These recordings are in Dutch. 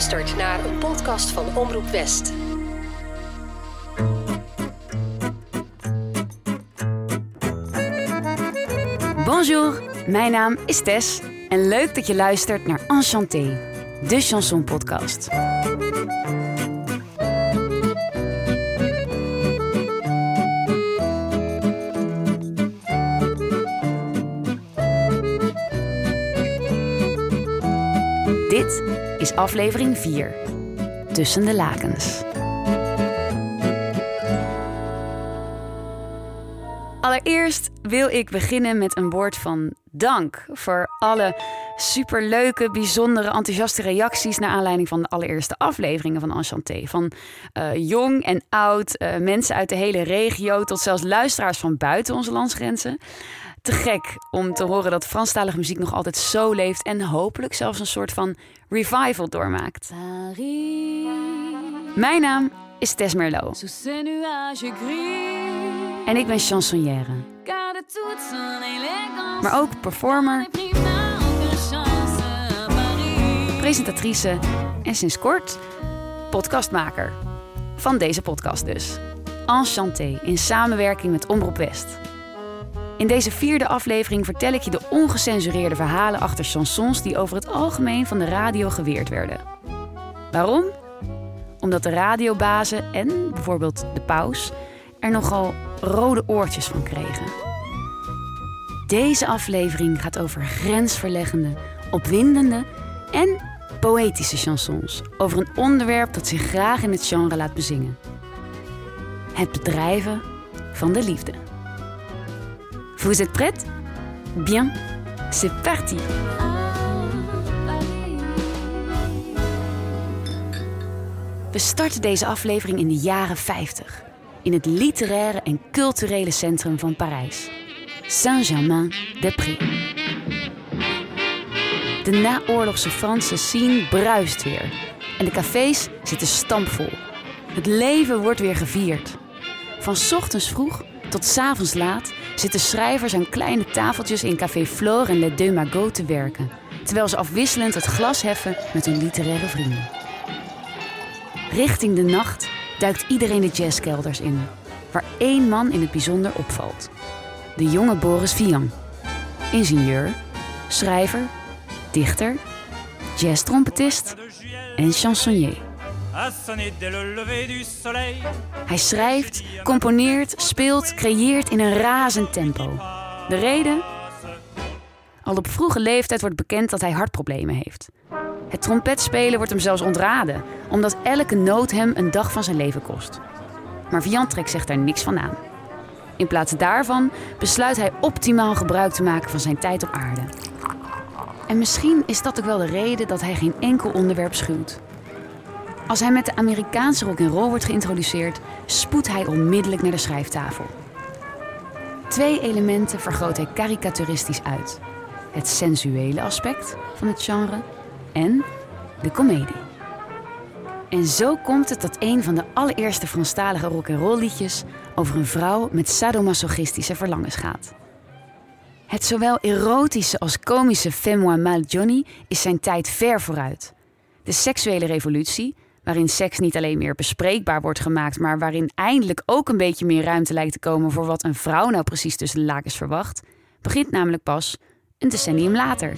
luistert naar een podcast van Omroep West. Bonjour, mijn naam is Tess en leuk dat je luistert naar Enchanté, de chanson podcast. Dit is aflevering 4, Tussen de lakens. Allereerst wil ik beginnen met een woord van dank voor alle superleuke, bijzondere, enthousiaste reacties naar aanleiding van de allereerste afleveringen van Enchanté. Van eh, jong en oud, eh, mensen uit de hele regio tot zelfs luisteraars van buiten onze landsgrenzen. Te gek om te horen dat Franstalige muziek nog altijd zo leeft en hopelijk zelfs een soort van revival doormaakt. Mijn naam is Tess Merlot. En ik ben chansonnière. Maar ook performer, presentatrice en sinds kort podcastmaker. Van deze podcast dus. Enchanté in samenwerking met Omroep West. In deze vierde aflevering vertel ik je de ongecensureerde verhalen achter chansons die over het algemeen van de radio geweerd werden. Waarom? Omdat de radiobazen en bijvoorbeeld de paus er nogal rode oortjes van kregen. Deze aflevering gaat over grensverleggende, opwindende en poëtische chansons. Over een onderwerp dat zich graag in het genre laat bezingen. Het bedrijven van de liefde. Vous êtes prête? Bien, c'est parti! We starten deze aflevering in de jaren 50 in het literaire en culturele centrum van Parijs, Saint-Germain-des-Prés. De naoorlogse Franse scene bruist weer en de cafés zitten stampvol. Het leven wordt weer gevierd. Van ochtends vroeg tot avonds laat zitten schrijvers aan kleine tafeltjes in Café Flore en Les Deux Magots te werken, terwijl ze afwisselend het glas heffen met hun literaire vrienden. Richting de nacht duikt iedereen de jazzkelders in, waar één man in het bijzonder opvalt. De jonge Boris Vian. Ingenieur, schrijver, dichter, jazztrompetist en chansonnier. Hij schrijft, componeert, speelt, creëert in een razend tempo. De reden? Al op vroege leeftijd wordt bekend dat hij hartproblemen heeft. Het trompetspelen wordt hem zelfs ontraden, omdat elke noot hem een dag van zijn leven kost. Maar Viantrek zegt daar niks van aan. In plaats daarvan besluit hij optimaal gebruik te maken van zijn tijd op aarde. En misschien is dat ook wel de reden dat hij geen enkel onderwerp schuwt. Als hij met de Amerikaanse rock roll wordt geïntroduceerd, spoedt hij onmiddellijk naar de schrijftafel. Twee elementen vergroot hij karikaturistisch uit: het sensuele aspect van het genre en de komedie. En zo komt het dat een van de allereerste Franstalige roll liedjes over een vrouw met sadomasochistische verlangens gaat. Het zowel erotische als komische Fais-moi mal Johnny is zijn tijd ver vooruit. De seksuele revolutie, waarin seks niet alleen meer bespreekbaar wordt gemaakt, maar waarin eindelijk ook een beetje meer ruimte lijkt te komen voor wat een vrouw nou precies tussen de lakens verwacht, begint namelijk pas een decennium later.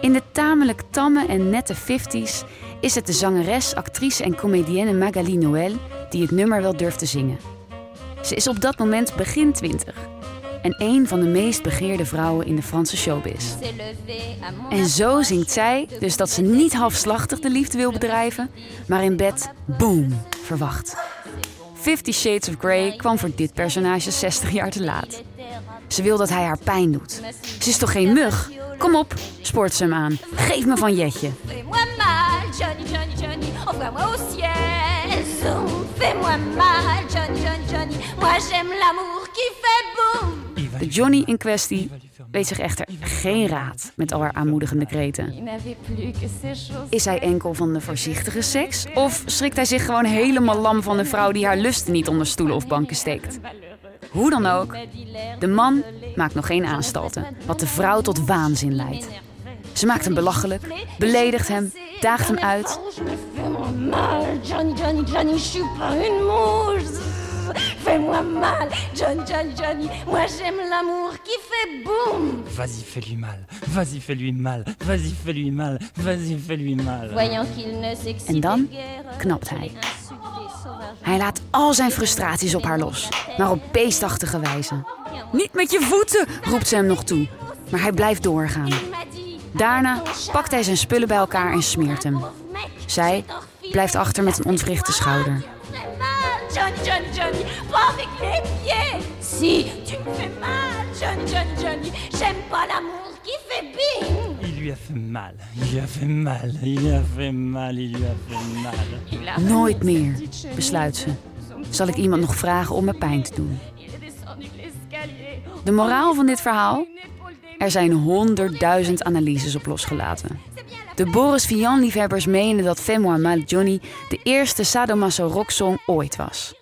In de tamelijk tamme en nette 50s is het de zangeres, actrice en comedienne Magali Noël die het nummer wel durft te zingen. Ze is op dat moment begin 20 en een van de meest begeerde vrouwen in de Franse showbiz. En zo zingt zij dus dat ze niet halfslachtig de liefde wil bedrijven, maar in bed, boom, verwacht. Fifty Shades of Grey kwam voor dit personage 60 jaar te laat. Ze wil dat hij haar pijn doet. Ze is toch geen mug? Kom op, spoort ze hem aan. Geef me van Jetje. Fais-moi mal, Johnny, Johnny, Johnny. Oh. Moi j'aime l'amour qui fait. De Johnny in kwestie weet zich echter geen raad met al haar aanmoedigende kreten. Is hij enkel van de voorzichtige seks? Of schrikt hij zich gewoon helemaal lam van de vrouw die haar lusten niet onder stoelen of banken steekt? Hoe dan ook, de man maakt nog geen aanstalten, wat de vrouw tot waanzin leidt. Ze maakt hem belachelijk, beledigt hem daagt hem uit. Oh, Johnny, Johnny, Johnny, je suis pas. Fais-moi mal, Johnny, Johnny, Johnny. Moi j'aime l'amour qui fait boum. Vas-y, fais-lui mal. Vas-y, fais-lui mal. Vas-y, fais-lui mal. Vas-y, fais-lui mal. Voyant qu'il ne s'excite En dan guère, knapt hij. Hij laat al zijn frustraties op haar los, maar op beestachtige wijze. Niet met je voeten, roept ze hem nog toe. Maar hij blijft doorgaan. Daarna pakt hij zijn spullen bij elkaar en smeert hem. Zij blijft achter met een ontwrichte schouder. Johnny, Johnny, Johnny, pas avec les pieds. Si, tu me fais mal, Johnny, Johnny, Johnny. J'aime pas l'amour qui fait bing. Il lui a fait mal. Il lui a fait mal. Il lui a fait mal. Il lui a fait mal. Nooit meer, besluit ze. Zal ik iemand nog vragen om me pijn te doen? De moraal van dit verhaal? Er zijn honderdduizend analyses op losgelaten. De Boris Vian-liefhebbers menen dat Fais-moi mal Johnny de eerste sadomaso rocksong ooit was.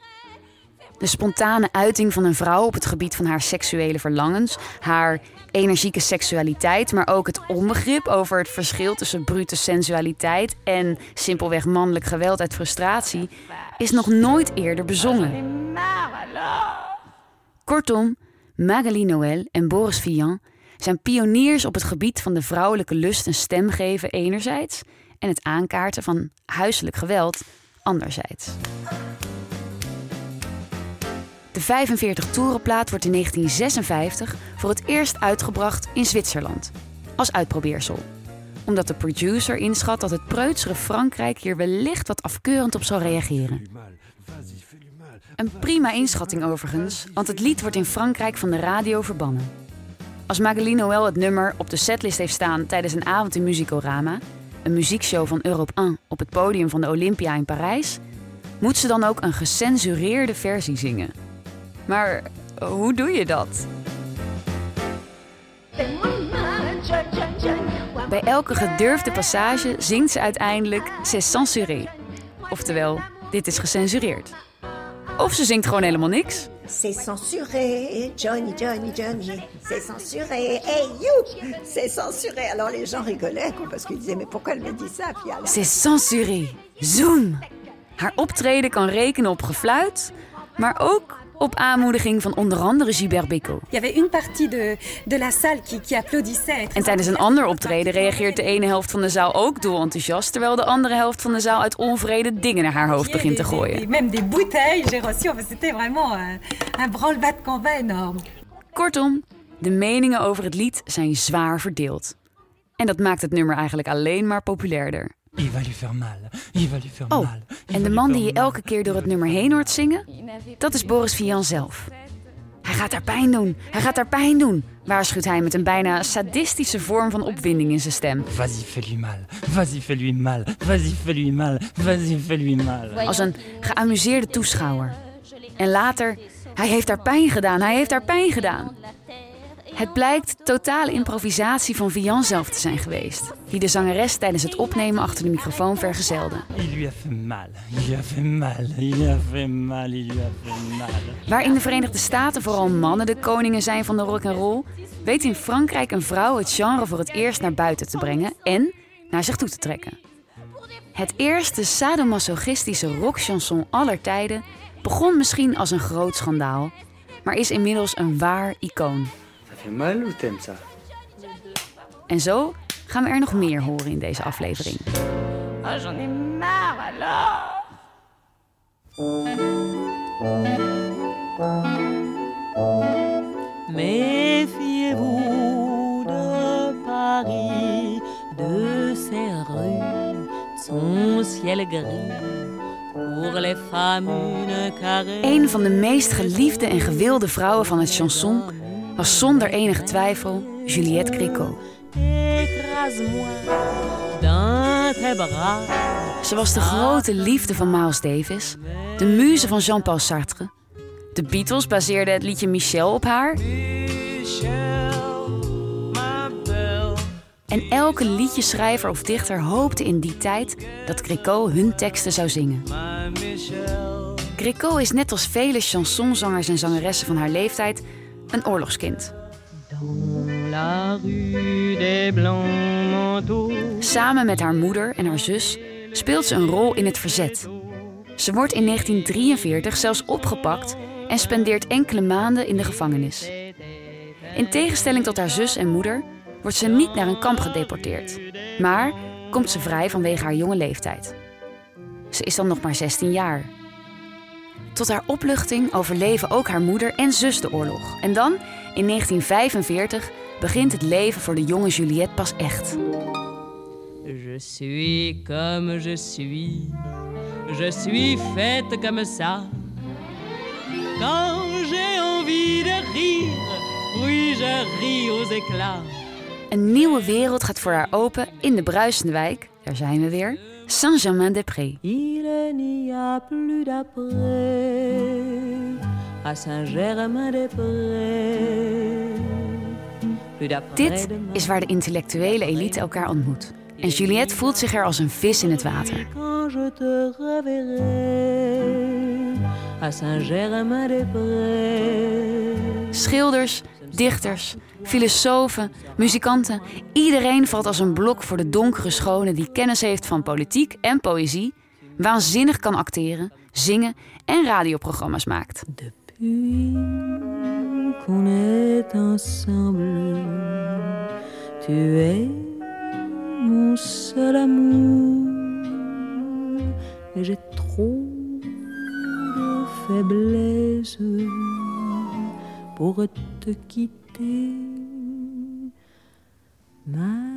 De spontane uiting van een vrouw op het gebied van haar seksuele verlangens, haar energieke seksualiteit, maar ook het onbegrip over het verschil tussen brute sensualiteit en simpelweg mannelijk geweld uit frustratie, is nog nooit eerder bezongen. Kortom, Magali Noël en Boris Vian zijn pioniers op het gebied van de vrouwelijke lust een stem geven enerzijds en het aankaarten van huiselijk geweld anderzijds. De 45 toerenplaat wordt in 1956 voor het eerst uitgebracht in Zwitserland, als uitprobeersel. Omdat de producer inschat dat het preutsere Frankrijk hier wellicht wat afkeurend op zal reageren. Een prima inschatting overigens, want het lied wordt in Frankrijk van de radio verbannen. Als Magali Noël het nummer op de setlist heeft staan tijdens een avond in Musicorama, een muziekshow van Europe 1 op het podium van de Olympia in Parijs, moet ze dan ook een gecensureerde versie zingen. Maar eh, hoe doe je dat? Bij elke gedurfde passage zingt ze uiteindelijk C'est censuré. Oftewel, dit is gecensureerd. Of ze zingt gewoon helemaal niks. C'est censuré, Johnny, Johnny, Johnny, c'est censuré. Hey, you, c'est censuré. Alors les gens rigolaient parce qu'ils disaient mais pourquoi elle me dit ça elle- C'est censuré. Zoom. Haar optreden kan rekenen op gefluit, maar ook op aanmoediging van onder andere Gilbert Bécaud. Il y avait une partie de, de la salle qui, qui applaudissait. En tijdens een ander optreden reageert de ene helft van de zaal ook dolenthousiast, terwijl de andere helft van de zaal uit onvrede dingen naar haar hoofd begint te gooien. même des bouteilles, j'ai reçu. Enfin, C'était vraiment un, un branle-bas de combat énorme. Kortom, de meningen over het lied zijn zwaar verdeeld. En dat maakt het nummer eigenlijk alleen maar populairder. Il va lui faire mal. Il va lui faire Oh, mal. En de lui man die je elke keer door het nummer heen hoort zingen, dat is Boris Vian zelf. Hij gaat haar pijn doen, hij gaat haar pijn doen, waarschuwt hij met een bijna sadistische vorm van opwinding in zijn stem. Vas-y, fais-lui mal. Vas-y, fais-lui mal. Vas-y, fais-lui mal. Vas-y, fais-lui mal. Als een geamuseerde toeschouwer. En later, hij heeft haar pijn gedaan, hij heeft haar pijn gedaan. Het blijkt totale improvisatie van Vian zelf te zijn geweest, die de zangeres tijdens het opnemen achter de microfoon vergezelde. Il lui a fait mal. Il lui a fait mal. Il lui a fait mal. Il lui a fait mal. Waar in de Verenigde Staten vooral mannen de koningen zijn van de rock and roll, weet in Frankrijk een vrouw het genre voor het eerst naar buiten te brengen en naar zich toe te trekken. Het eerste sadomasochistische rockchanson aller tijden begon misschien als een groot schandaal, maar is inmiddels een waar icoon. En zo gaan we er nog meer horen in deze aflevering. J'en ai marre alors. Méfiez-vous de Paris, de ses rues, son ciel gris. Een van de meest geliefde en gewilde vrouwen van het chanson was zonder enige twijfel Juliette bras. Ze was de grote liefde van Miles Davis, de muze van Jean-Paul Sartre. De Beatles baseerden het liedje Michel op haar. En elke liedjeschrijver of dichter hoopte in die tijd dat Gréco hun teksten zou zingen. Gréco is net als vele chansonzangers en zangeressen van haar leeftijd een oorlogskind. Samen met haar moeder en haar zus speelt ze een rol in het verzet. Ze wordt in 1943 zelfs opgepakt en spendeert enkele maanden in de gevangenis. In tegenstelling tot haar zus en moeder wordt ze niet naar een kamp gedeporteerd, maar komt ze vrij vanwege haar jonge leeftijd. Ze is dan nog maar 16 jaar. Tot haar opluchting overleven ook haar moeder en zus de oorlog. En dan, in 1945, begint het leven voor de jonge Juliette pas echt. Je suis comme je suis. Je suis faite comme ça. Quand j'ai envie de rire, oui, je ris aux éclats. Een nieuwe wereld gaat voor haar open in de bruisende wijk, daar zijn we weer, Saint-Germain-des-Prés. Il n'y a plus d'après à Saint-Germain-des-Prés. Dit is waar de intellectuele elite elkaar ontmoet. En Juliette voelt zich er als een vis in het water. Schilders, dichters, filosofen, muzikanten, iedereen valt als een blok voor de donkere schone die kennis heeft van politiek en poëzie, waanzinnig kan acteren, zingen en radioprogramma's maakt. Depuis te quitter, ma.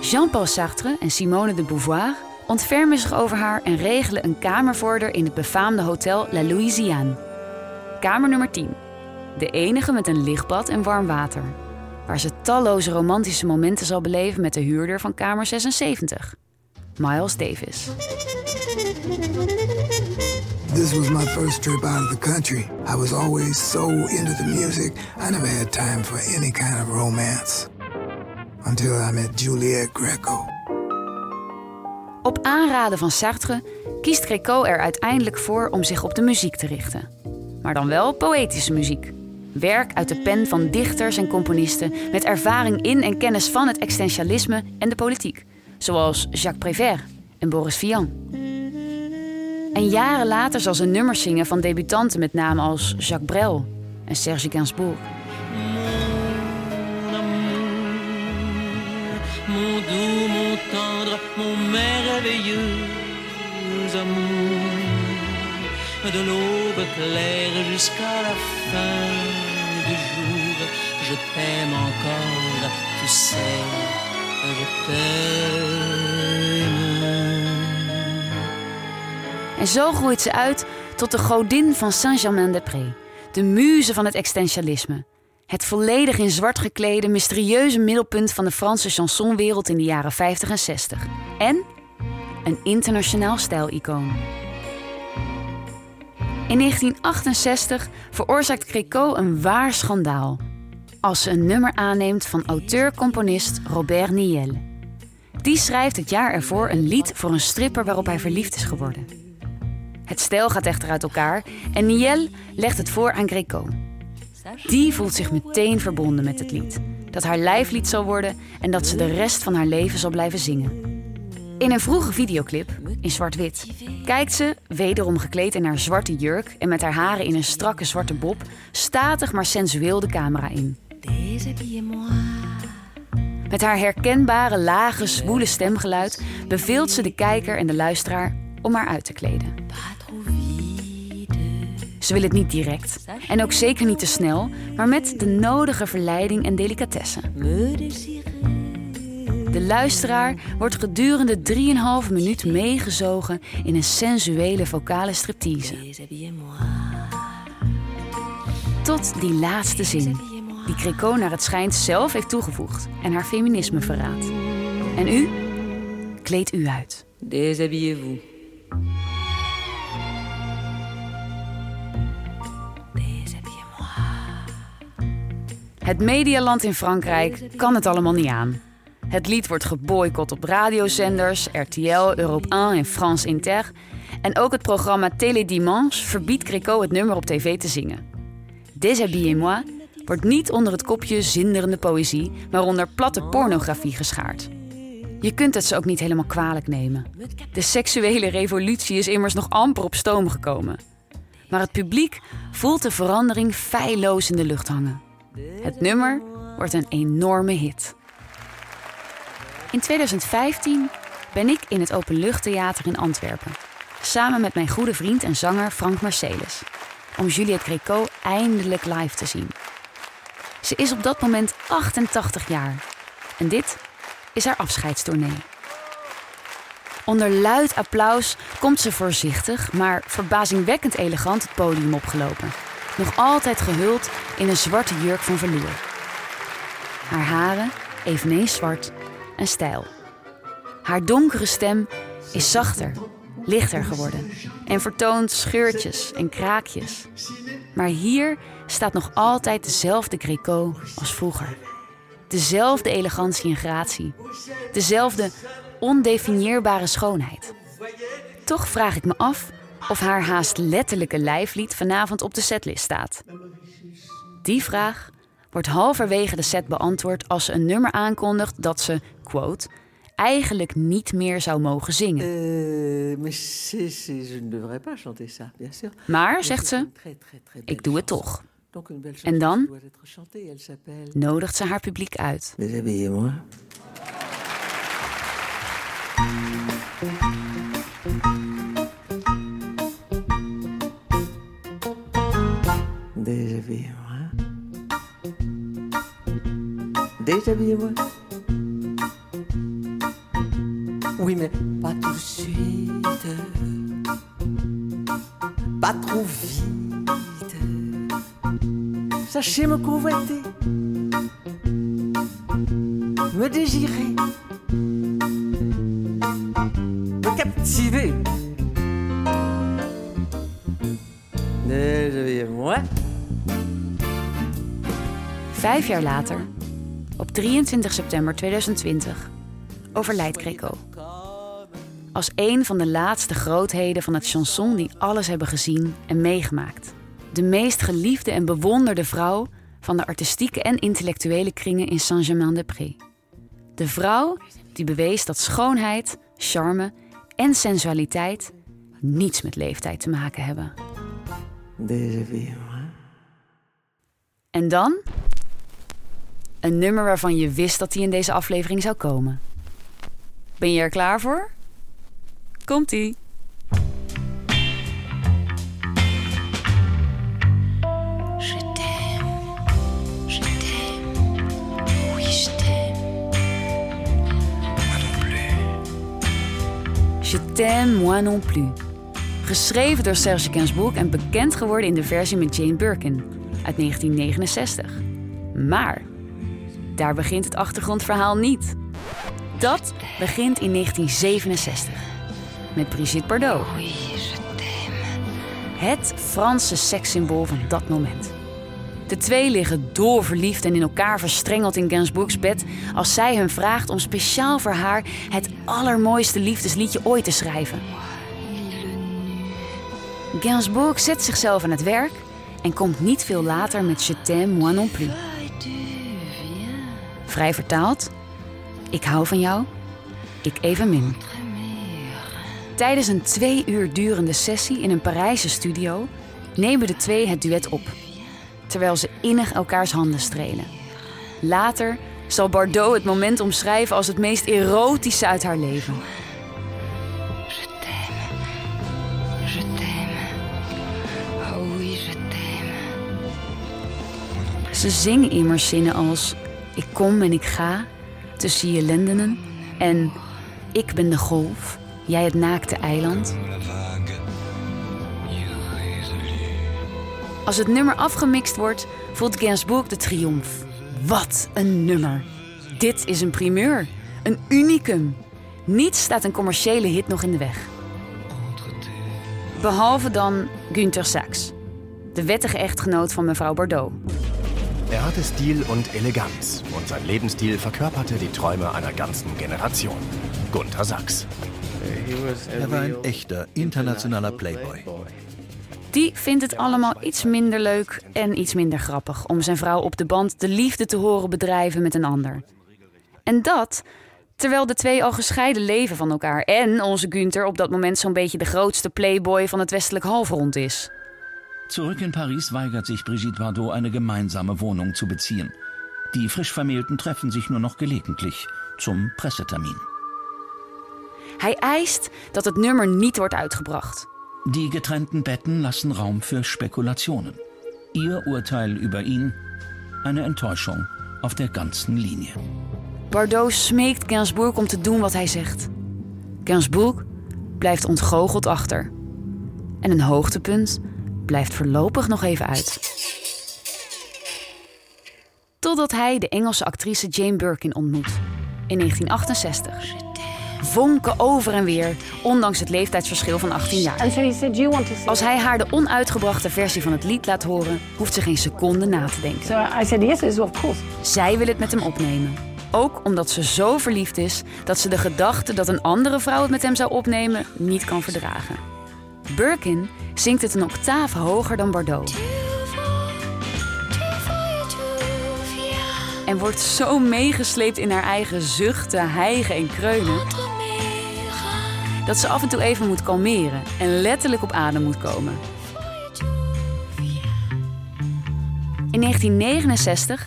Jean-Paul Sartre en Simone de Beauvoir ontfermen zich over haar en regelen een kamervoorder in het befaamde hotel La Louisiane. Kamer nummer 10. De enige met een lichtbad en warm water. Waar ze talloze romantische momenten zal beleven met de huurder van kamer 76. Miles Davis. This was my first trip out of the country. I was always so into the music, I never had time for any kind of romance. Until I met Juliette Greco. Op aanraden van Sartre kiest Greco er uiteindelijk voor om zich op de muziek te richten. Maar dan wel poëtische muziek. Werk uit de pen van dichters en componisten met ervaring in en kennis van het existentialisme en de politiek. Zoals Jacques Prévert en Boris Vian. En jaren later zal ze nummers zingen van debutanten met namen als Jacques Brel en Serge Gainsbourg. Mon doux, mon tendre, mon merveilleux amour. De l'aube claire jusqu'à la fin du jour, je t'aime encore, tu sais, je t'aime. En zo groeit ze uit tot de godin van Saint-Germain-des-Prés. De muze van het existentialisme. Het volledig in zwart geklede, mysterieuze middelpunt van de Franse chansonwereld in de jaren 50 en 60. En een internationaal stijlicoon. In 1968 veroorzaakt Greco een waar schandaal. Als ze een nummer aanneemt van auteur-componist Robert Niel. Die schrijft het jaar ervoor een lied voor een stripper waarop hij verliefd is geworden. Het stijl gaat echter uit elkaar en Niel legt het voor aan Greco. Die voelt zich meteen verbonden met het lied. Dat haar lijflied zal worden en dat ze de rest van haar leven zal blijven zingen. In een vroege videoclip, in zwart-wit, kijkt ze, wederom gekleed in haar zwarte jurk en met haar haren in een strakke zwarte bob, statig maar sensueel de camera in. Met haar herkenbare, lage, zwoele stemgeluid beveelt ze de kijker en de luisteraar om haar uit te kleden. Ze wil het niet direct en ook zeker niet te snel, maar met de nodige verleiding en delicatesse. De luisteraar wordt gedurende 3,5 minuut meegezogen in een sensuele vocale striptease. Tot die laatste zin, die Greco naar het schijnt zelf heeft toegevoegd en haar feminisme verraadt. En u? Kleed u uit. déshabillez-vous. Het medialand in Frankrijk kan het allemaal niet aan. Het lied wordt geboycott op radiozenders, RTL, Europe 1 en France Inter. En ook het programma Télé Dimanche verbiedt Greco het nummer op tv te zingen. Déshabillez-moi wordt niet onder het kopje zinderende poëzie, maar onder platte pornografie geschaard. Je kunt het ze ook niet helemaal kwalijk nemen. De seksuele revolutie is immers nog amper op stoom gekomen. Maar het publiek voelt de verandering feilloos in de lucht hangen. Het nummer wordt een enorme hit. In 2015 ben ik in het Openluchttheater in Antwerpen. Samen met mijn goede vriend en zanger Frank Marcelis. Om Juliette Gréco eindelijk live te zien. Ze is op dat moment 88 jaar. En dit is haar afscheidstournee. Onder luid applaus komt ze voorzichtig, maar verbazingwekkend elegant het podium opgelopen. Nog altijd gehuld in een zwarte jurk van velour. Haar haren, eveneens zwart en stijl. Haar donkere stem is zachter, lichter geworden en vertoont scheurtjes en kraakjes. Maar hier staat nog altijd dezelfde Greco als vroeger. Dezelfde elegantie en gratie. Dezelfde ondefinieerbare schoonheid. Toch vraag ik me af of haar haast letterlijke lijflied vanavond op de setlist staat. Die vraag wordt halverwege de set beantwoord als ze een nummer aankondigt dat ze, quote, eigenlijk niet meer zou mogen zingen. Maar, zegt ze, ik doe het toch. En dan nodigt ze haar publiek uit. Déshabillez-moi. Déshabillez-moi. Oui, mais pas tout de suite. Pas trop vite. Sachez me convoiter. Me désirer. Me captiver. Vijf jaar later, op 23 september 2020, overlijdt Greco. Als een van de laatste grootheden van het chanson die alles hebben gezien en meegemaakt. De meest geliefde en bewonderde vrouw van de artistieke en intellectuele kringen in Saint-Germain-des-Prés. De vrouw die bewees dat schoonheid, charme en sensualiteit niets met leeftijd te maken hebben. Déshabillez-moi. En dan? Een nummer waarvan je wist dat hij in deze aflevering zou komen. Ben je er klaar voor? Komt-ie. Je t'aime, je t'aime, oui je t'aime. Je t'aime, moi non plus. Geschreven door Serge Gainsbourg en bekend geworden in de versie met Jane Birkin uit 1969. Maar daar begint het achtergrondverhaal niet. Dat begint in 1967 met Brigitte Bardot. Het Franse sekssymbool van dat moment. De twee liggen doorverliefd en in elkaar verstrengeld in Gainsbourgs bed als zij hem vraagt om speciaal voor haar het allermooiste liefdesliedje ooit te schrijven. Gainsbourg zet zichzelf aan het werk en komt niet veel later met Je t'aime moi non plus. Vrij vertaald, ik hou van jou, ik evenmin. Tijdens een twee uur durende sessie in een Parijse studio nemen de twee het duet op, terwijl ze innig elkaars handen strelen. Later zal Bardot het moment omschrijven als het meest erotische uit haar leven. Oh oui, je t'aime. Ze zingen immers zinnen als ik kom en ik ga tussen je lendenen en ik ben de golf, jij het naakte eiland. Als het nummer afgemixt wordt, voelt Gainsbourg de triomf. Wat een nummer! Dit is een primeur, een unicum. Niets staat een commerciële hit nog in de weg. Behalve dan Günther Sachs, de wettige echtgenoot van mevrouw Bardot. Er hatte Stil und Eleganz und sein Lebensstil verkörperte die Träume einer ganzen Generation. Gunther Sachs. Er war ein echter internationaler Playboy. Die vindt het allemaal iets minder leuk en iets minder grappig om zijn vrouw op de band de liefde te horen bedrijven met een ander. En dat terwijl de twee al gescheiden leven van elkaar en onze Günther op dat moment zo'n beetje de grootste playboy van het westelijk halfrond is. Zurück in Paris weigert sich Brigitte Bardot eine gemeinsame Wohnung zu beziehen. Die frisch Vermählten treffen sich nur noch gelegentlich zum Pressetermin. Hij eist dat het nummer niet wordt uitgebracht. Die getrennten Betten lassen Raum für Spekulationen. Ihr Urteil über ihn eine Enttäuschung auf der ganzen Linie. Bardot smeekt Gainsbourg om te doen wat hij zegt. Gainsbourg blijft ontgoocheld achter. En een hoogtepunt blijft voorlopig nog even uit. Totdat hij de Engelse actrice Jane Birkin ontmoet in 1968. Vonken over en weer, ondanks het leeftijdsverschil van 18 jaar. Als hij haar de onuitgebrachte versie van het lied laat horen, hoeft ze geen seconde na te denken. Zij wil het met hem opnemen. Ook omdat ze zo verliefd is dat ze de gedachte dat een andere vrouw het met hem zou opnemen niet kan verdragen. Birkin zingt het een octaaf hoger dan Bardot. En wordt zo meegesleept in haar eigen zuchten, hijgen en kreunen. Dat ze af en toe even moet kalmeren en letterlijk op adem moet komen. In 1969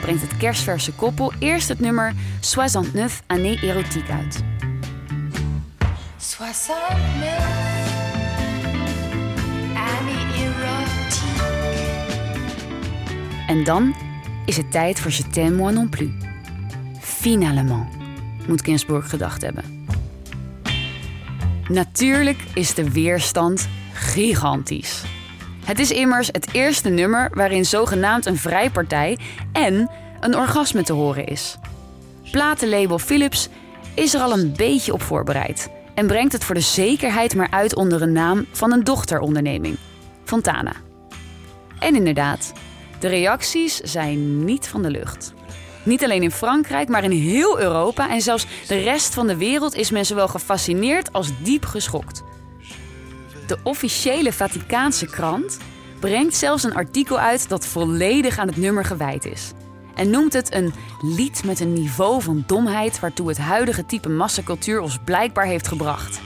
brengt het kerstverse koppel eerst het nummer 69 années érotiques uit. 69 En dan is het tijd voor Je t'aime moi non plus. Finalement, moet Gainsbourg gedacht hebben. Natuurlijk is de weerstand gigantisch. Het is immers het eerste nummer waarin zogenaamd een vrijpartij en een orgasme te horen is. Platenlabel Philips is er al een beetje op voorbereid en brengt het voor de zekerheid maar uit onder een naam van een dochteronderneming, Fontana. En inderdaad, de reacties zijn niet van de lucht. Niet alleen in Frankrijk, maar in heel Europa en zelfs de rest van de wereld is men zowel gefascineerd als diep geschokt. De officiële Vaticaanse krant brengt zelfs een artikel uit dat volledig aan het nummer gewijd is. En noemt het een lied met een niveau van domheid waartoe het huidige type massacultuur ons blijkbaar heeft gebracht.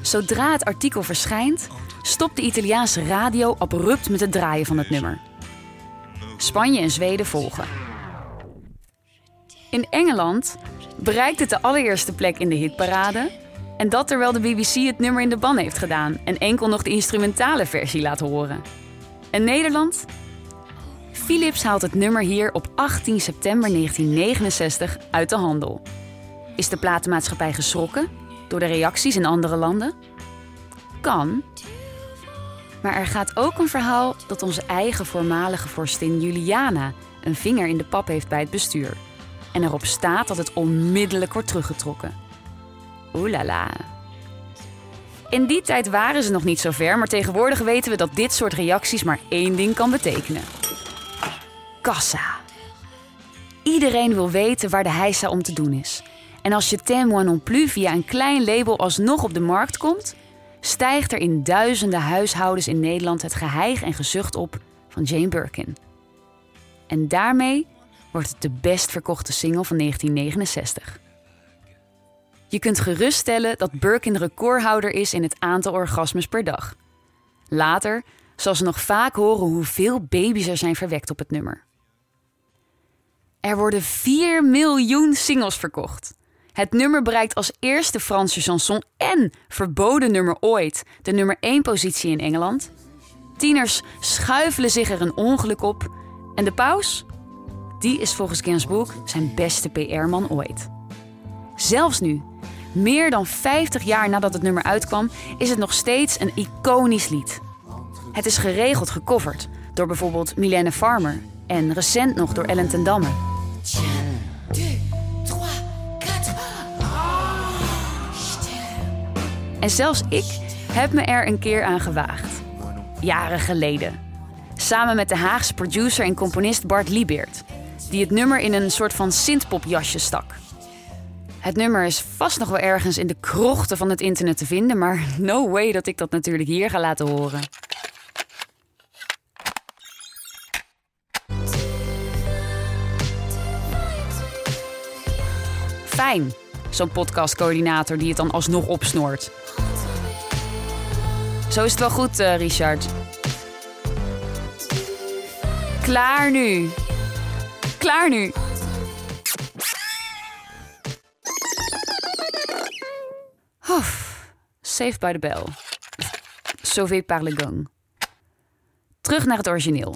Zodra het artikel verschijnt, stopt de Italiaanse radio abrupt met het draaien van het nummer. Spanje en Zweden volgen. In Engeland bereikt het de allereerste plek in de hitparade. En dat terwijl de BBC het nummer in de ban heeft gedaan en enkel nog de instrumentale versie laat horen. En Nederland? Philips haalt het nummer hier op 18 september 1969 uit de handel. Is de platenmaatschappij geschrokken door de reacties in andere landen? Kan, maar er gaat ook een verhaal dat onze eigen voormalige vorstin Juliana een vinger in de pap heeft bij het bestuur. En erop staat dat het onmiddellijk wordt teruggetrokken. Oelala. In die tijd waren ze nog niet zo ver, maar tegenwoordig weten we dat dit soort reacties maar één ding kan betekenen: kassa. Iedereen wil weten waar de heisa om te doen is. En als je Témoin non plus via een klein label alsnog op de markt komt, stijgt er in duizenden huishoudens in Nederland het geheig en gezucht op van Jane Birkin. En daarmee wordt het de best verkochte single van 1969. Je kunt geruststellen dat Birkin recordhouder is in het aantal orgasmes per dag. Later zal ze nog vaak horen hoeveel baby's er zijn verwekt op het nummer. Er worden 4 miljoen singles verkocht. Het nummer bereikt als eerste Franse chanson en verboden nummer ooit de nummer 1 positie in Engeland. Tieners schuifelen zich er een ongeluk op. En de paus? Die is volgens Gainsbourg zijn beste PR-man ooit. Zelfs nu, meer dan 50 jaar nadat het nummer uitkwam, is het nog steeds een iconisch lied. Het is geregeld gecoverd door bijvoorbeeld Milene Farmer en recent nog door Ellen ten Damme. En zelfs ik heb me er een keer aan gewaagd. Jaren geleden. Samen met de Haagse producer en componist Bart Liebeert, die het nummer in een soort van synthpop jasje stak. Het nummer is vast nog wel ergens in de krochten van het internet te vinden, maar no way dat ik dat natuurlijk hier ga laten horen. Fijn, zo'n podcastcoördinator die het dan alsnog opsnoort. Zo is het wel goed, uh, Richard. Klaar nu. Klaar nu. Oef, saved by the bell. Sauvé par le gang. Terug naar het origineel.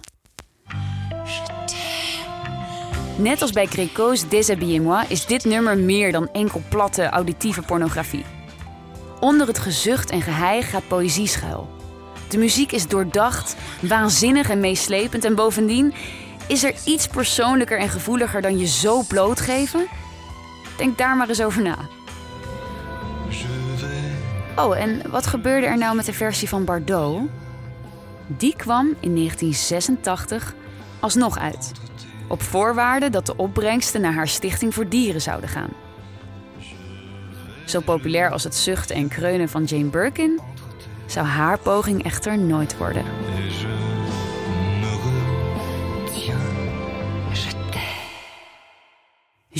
Net als bij Gréco's Déshabillez-moi is dit nummer meer dan enkel platte auditieve pornografie. Onder het gezucht en geheig gaat poëzie schuil. De muziek is doordacht, waanzinnig en meeslepend en bovendien is er iets persoonlijker en gevoeliger dan je zo blootgeven? Denk daar maar eens over na. Oh, en wat gebeurde er nou met de versie van Bardot? Die kwam in 1986 alsnog uit. Op voorwaarde dat de opbrengsten naar haar stichting voor dieren zouden gaan. Zo populair als het zuchten en kreunen van Jane Birkin, zou haar poging echter nooit worden.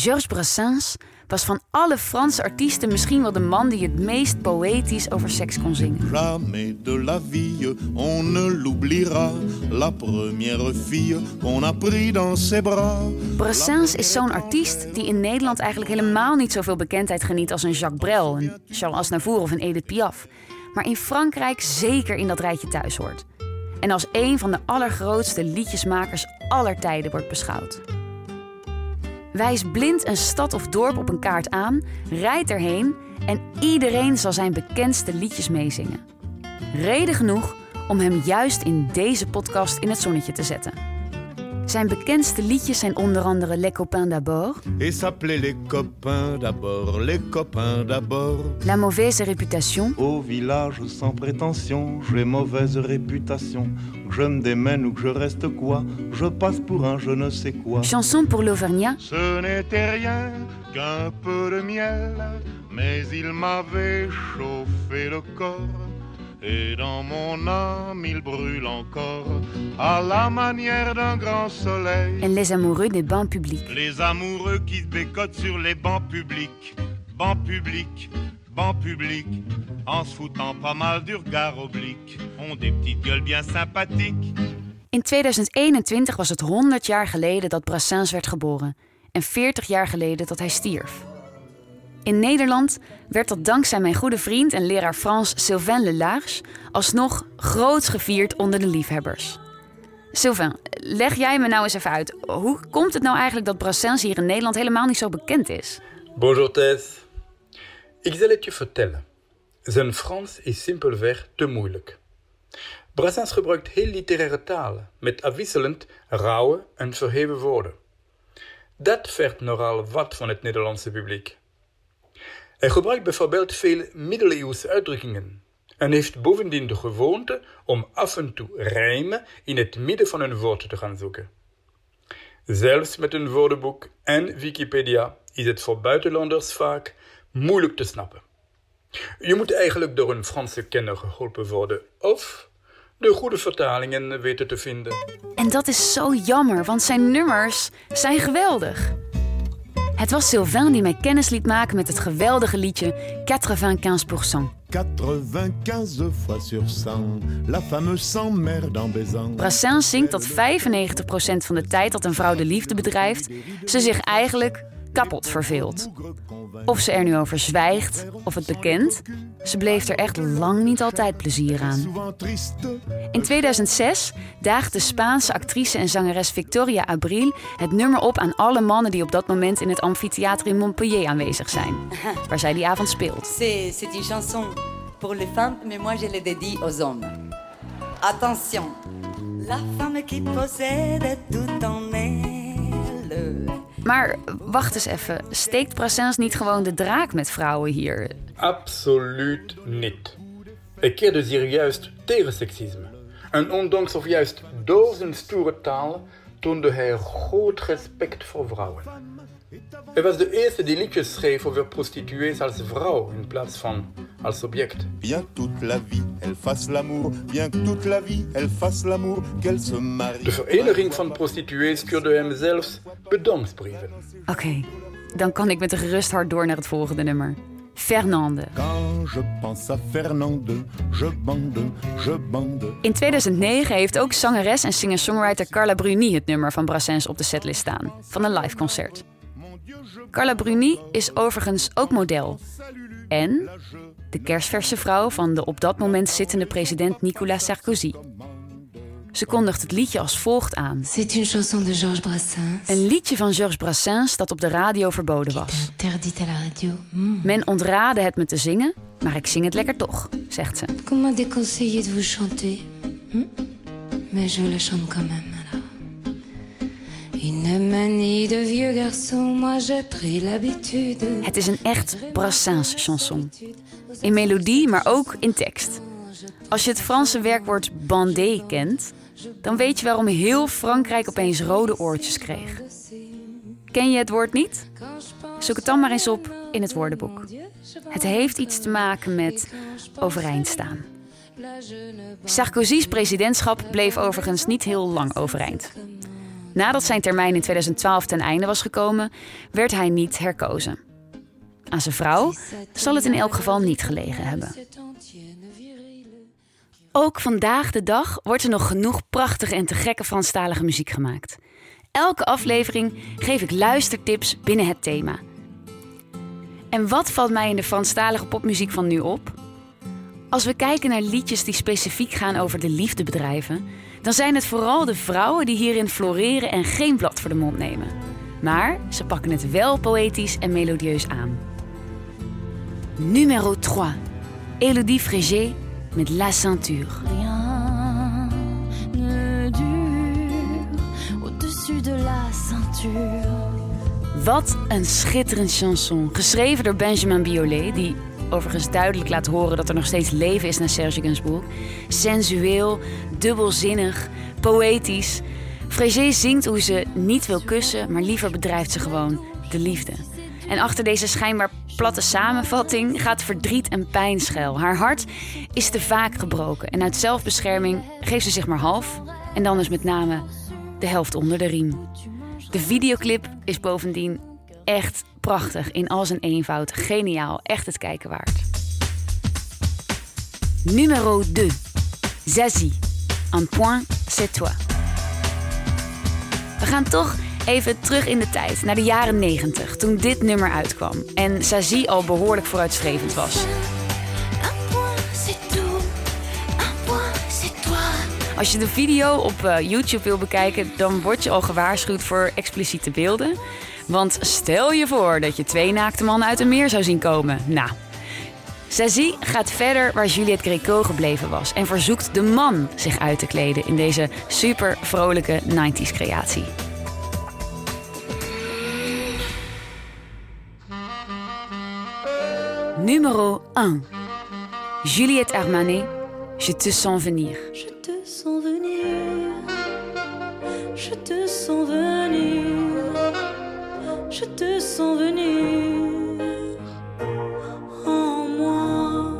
Georges Brassens was van alle Franse artiesten misschien wel de man die het meest poëtisch over seks kon zingen. Jamais de la vie on ne l'oubliera, la première fille qu'on a pris dans ses bras. Brassens is zo'n artiest die in Nederland eigenlijk helemaal niet zoveel bekendheid geniet als een Jacques Brel, een Charles Aznavour of een Edith Piaf. Maar in Frankrijk zeker in dat rijtje thuis hoort. En als een van de allergrootste liedjesmakers aller tijden wordt beschouwd. Wijs blind een stad of dorp op een kaart aan, rijd erheen en iedereen zal zijn bekendste liedjes meezingen. Reden genoeg om hem juist in deze podcast in het zonnetje te zetten. Zijn bekendste liedjes zijn onder andere Les Copains d'abord. Et s'appelait les copains d'abord, les copains d'abord. La mauvaise réputation. Au village sans prétention, j'ai mauvaise réputation. Je me démène ou que je reste quoi, je passe pour un je ne sais quoi. Chanson pour l'Auvergnat. Ce n'était rien qu'un peu de miel, mais il m'avait chauffé le corps. Et dans mon âme il brûle encore à la manière d'un grand soleil. En les amoureux des bancs publics. Les amoureux qui se bécotent sur les bancs publics, bancs publics, bancs publics, en se foutant pas mal du regard oblique, ont des petites gueules bien sympathiques. In 2021 was het 100 jaar geleden dat Brassens werd geboren en 40 jaar geleden dat hij stierf. In Nederland werd dat dankzij mijn goede vriend en leraar Frans Sylvain Lelarge alsnog groots gevierd onder de liefhebbers. Sylvain, leg jij me nou eens even uit. Hoe komt het nou eigenlijk dat Brassens hier in Nederland helemaal niet zo bekend is? Bonjour Thijs. Ik zal het je vertellen. Zijn Frans is simpelweg te moeilijk. Brassens gebruikt heel literaire talen met afwisselend rauwe en verheven woorden. Dat vergt nogal wat van het Nederlandse publiek. Hij gebruikt bijvoorbeeld veel middeleeuwse uitdrukkingen en heeft bovendien de gewoonte om af en toe rijmen in het midden van een woord te gaan zoeken. Zelfs met een woordenboek en Wikipedia is het voor buitenlanders vaak moeilijk te snappen. Je moet eigenlijk door een Franse kenner geholpen worden of de goede vertalingen weten te vinden. En dat is zo jammer, want zijn nummers zijn geweldig. Het was Sylvain die mij kennis liet maken met het geweldige liedje 95%. 95 fois sur 100, la en baisant. Brassens zingt dat 95% van de tijd dat een vrouw de liefde bedrijft, ze zich eigenlijk kapot verveelt. Of ze er nu over zwijgt of het bekent, ze bleef er echt lang niet altijd plezier aan. In 2006 daagt de Spaanse actrice en zangeres Victoria Abril het nummer op aan alle mannen die op dat moment in het amfitheater in Montpellier aanwezig zijn, waar zij die avond speelt. C'est une chanson pour les femmes, mais moi je le dédie aux hommes. Attention, la femme qui possède tout en elle. Maar wacht eens even, steekt Brassens niet gewoon de draak met vrouwen hier? Absoluut niet. Hij keerde zich juist tegen seksisme. En ondanks of juist door zijn stoere taal toonde hij groot respect voor vrouwen. Hij was de eerste die liedjes schreef over prostituees als vrouw in plaats van als object. Bien toute la vie, elle fasse l'amour. Bien toute la vie, elle fasse l'amour. Qu'elle se marie. De vereniging van prostituees stuurde hem zelfs bedankbrieven. Oké, dan kan ik met een gerust hart door naar het volgende nummer. Fernande. Quand je pense à Fernande, je bande, je bande. In 2009 heeft ook zangeres en singer-songwriter Carla Bruni het nummer van Brassens op de setlist staan, van een live concert. Carla Bruni is overigens ook model. En de kerstverse vrouw van de op dat moment zittende president Nicolas Sarkozy. Ze kondigt het liedje als volgt aan. C'est une chanson de Georges Brassens. Een liedje van Georges Brassens dat op de radio verboden was. Interdite à la radio. Mm. Men ontraadde het me te zingen, maar ik zing het lekker toch, zegt ze. Comment déconseiller de vous chanter hm? Mais je la chante quand même. Une manie de vieux garçon, moi j'ai pris l'habitude. Het is een echt Brassens-chanson. In melodie, maar ook in tekst. Als je het Franse werkwoord bandé kent, dan weet je waarom heel Frankrijk opeens rode oortjes kreeg. Ken je het woord niet? Zoek het dan maar eens op in het woordenboek. Het heeft iets te maken met overeind staan. Sarkozy's presidentschap bleef overigens niet heel lang overeind. Nadat zijn termijn in 2012 ten einde was gekomen, werd hij niet herkozen. Aan zijn vrouw zal het in elk geval niet gelegen hebben. Ook vandaag de dag wordt er nog genoeg prachtige en te gekke Franstalige muziek gemaakt. Elke aflevering geef ik luistertips binnen het thema. En wat valt mij in de Franstalige popmuziek van nu op? Als we kijken naar liedjes die specifiek gaan over de liefdebedrijven, dan zijn het vooral de vrouwen die hierin floreren en geen blad voor de mond nemen. Maar ze pakken het wel poëtisch en melodieus aan. Numéro 3. Elodie Frégé met La Ceinture. Rien ne dure au-dessus de la ceinture. Wat een schitterend chanson. Geschreven door Benjamin Biolay, die overigens duidelijk laat horen dat er nog steeds leven is naar Serge Gainsbourg. Sensueel, dubbelzinnig, poëtisch. Frégé zingt hoe ze niet wil kussen, maar liever bedrijft ze gewoon de liefde. En achter deze schijnbaar platte samenvatting gaat verdriet en pijn schuil. Haar hart is te vaak gebroken en uit zelfbescherming geeft ze zich maar half. En dan is met name de helft onder de riem. De videoclip is bovendien echt prachtig in al zijn eenvoud. Geniaal, echt het kijken waard. Numéro 2. Zazie. Un point, c'est toi. We gaan toch even terug in de tijd, naar de jaren 90, toen dit nummer uitkwam. En Zazie al behoorlijk vooruitstrevend was. Als je de video op uh, YouTube wil bekijken, dan word je al gewaarschuwd voor expliciete beelden. Want stel je voor dat je twee naakte mannen uit een meer zou zien komen. Nou, Zazie gaat verder waar Juliette Gréco gebleven was en verzoekt de man zich uit te kleden in deze super vrolijke 90s creatie. Numéro 1. Juliette Armanet, Je te sens venir. Je te sens venir, je te sens venir, je te sens venir en moi.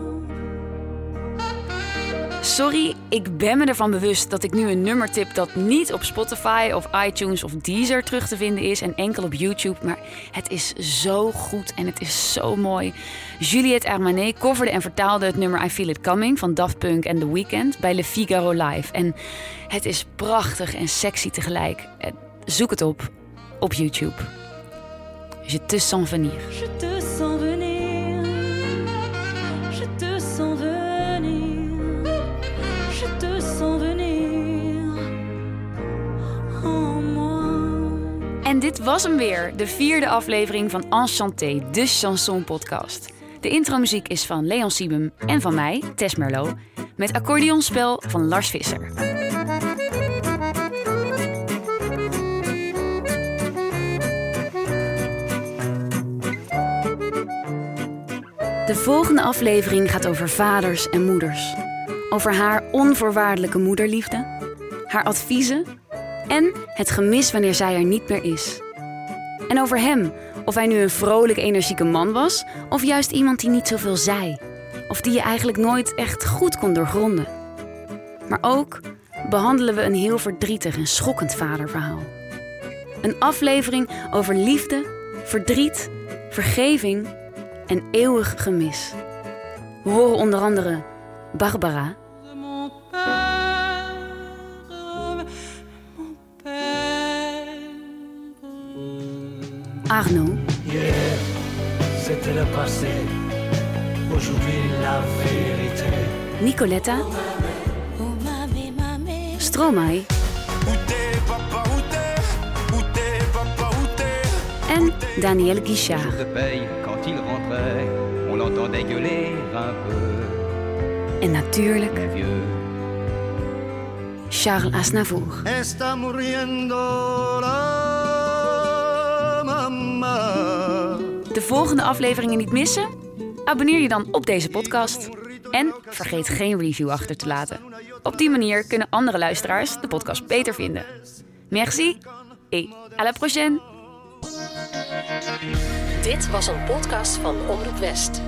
Sorry, ik ben me ervan bewust dat ik nu een nummer tip dat niet op Spotify of iTunes of Deezer terug te vinden is en enkel op YouTube. Maar het is zo goed en het is zo mooi. Juliette Armanet coverde en vertaalde het nummer I Feel It Coming van Daft Punk en The Weeknd bij Le Figaro Live. En het is prachtig en sexy tegelijk. Eh, Zoek het op op YouTube. Je te sens venir. Je te sens venir, je te sens venir, je te sens venir en moi. En dit was hem weer, de vierde aflevering van Enchanté, de chanson podcast. De intromuziek is van Leon Siebem en van mij, Tess Merlot, met accordeonspel van Lars Visser. De volgende aflevering gaat over vaders en moeders. Over haar onvoorwaardelijke moederliefde, haar adviezen En het gemis wanneer zij er niet meer is. En over hem, of hij nu een vrolijk, energieke man was, of juist iemand die niet zoveel zei, of die je eigenlijk nooit echt goed kon doorgronden. Maar ook behandelen we een heel verdrietig en schokkend vaderverhaal. Een aflevering over liefde, verdriet, vergeving en eeuwig gemis. We horen onder andere Barbara, Arnaud, Hier, c'était le passé. Aujourd'hui, la vérité. Nicoletta, Stromae en Daniel Guichard. Il rentrait, on l'entendait gueuler un peu. En natuurlijk Vieux. Charles Aznavour. Está muriendo la mamá. De volgende afleveringen niet missen? Abonneer je dan op deze podcast. En vergeet geen review achter te laten. Op die manier kunnen andere luisteraars de podcast beter vinden. Merci et à la prochaine! Dit was een podcast van Omroep West.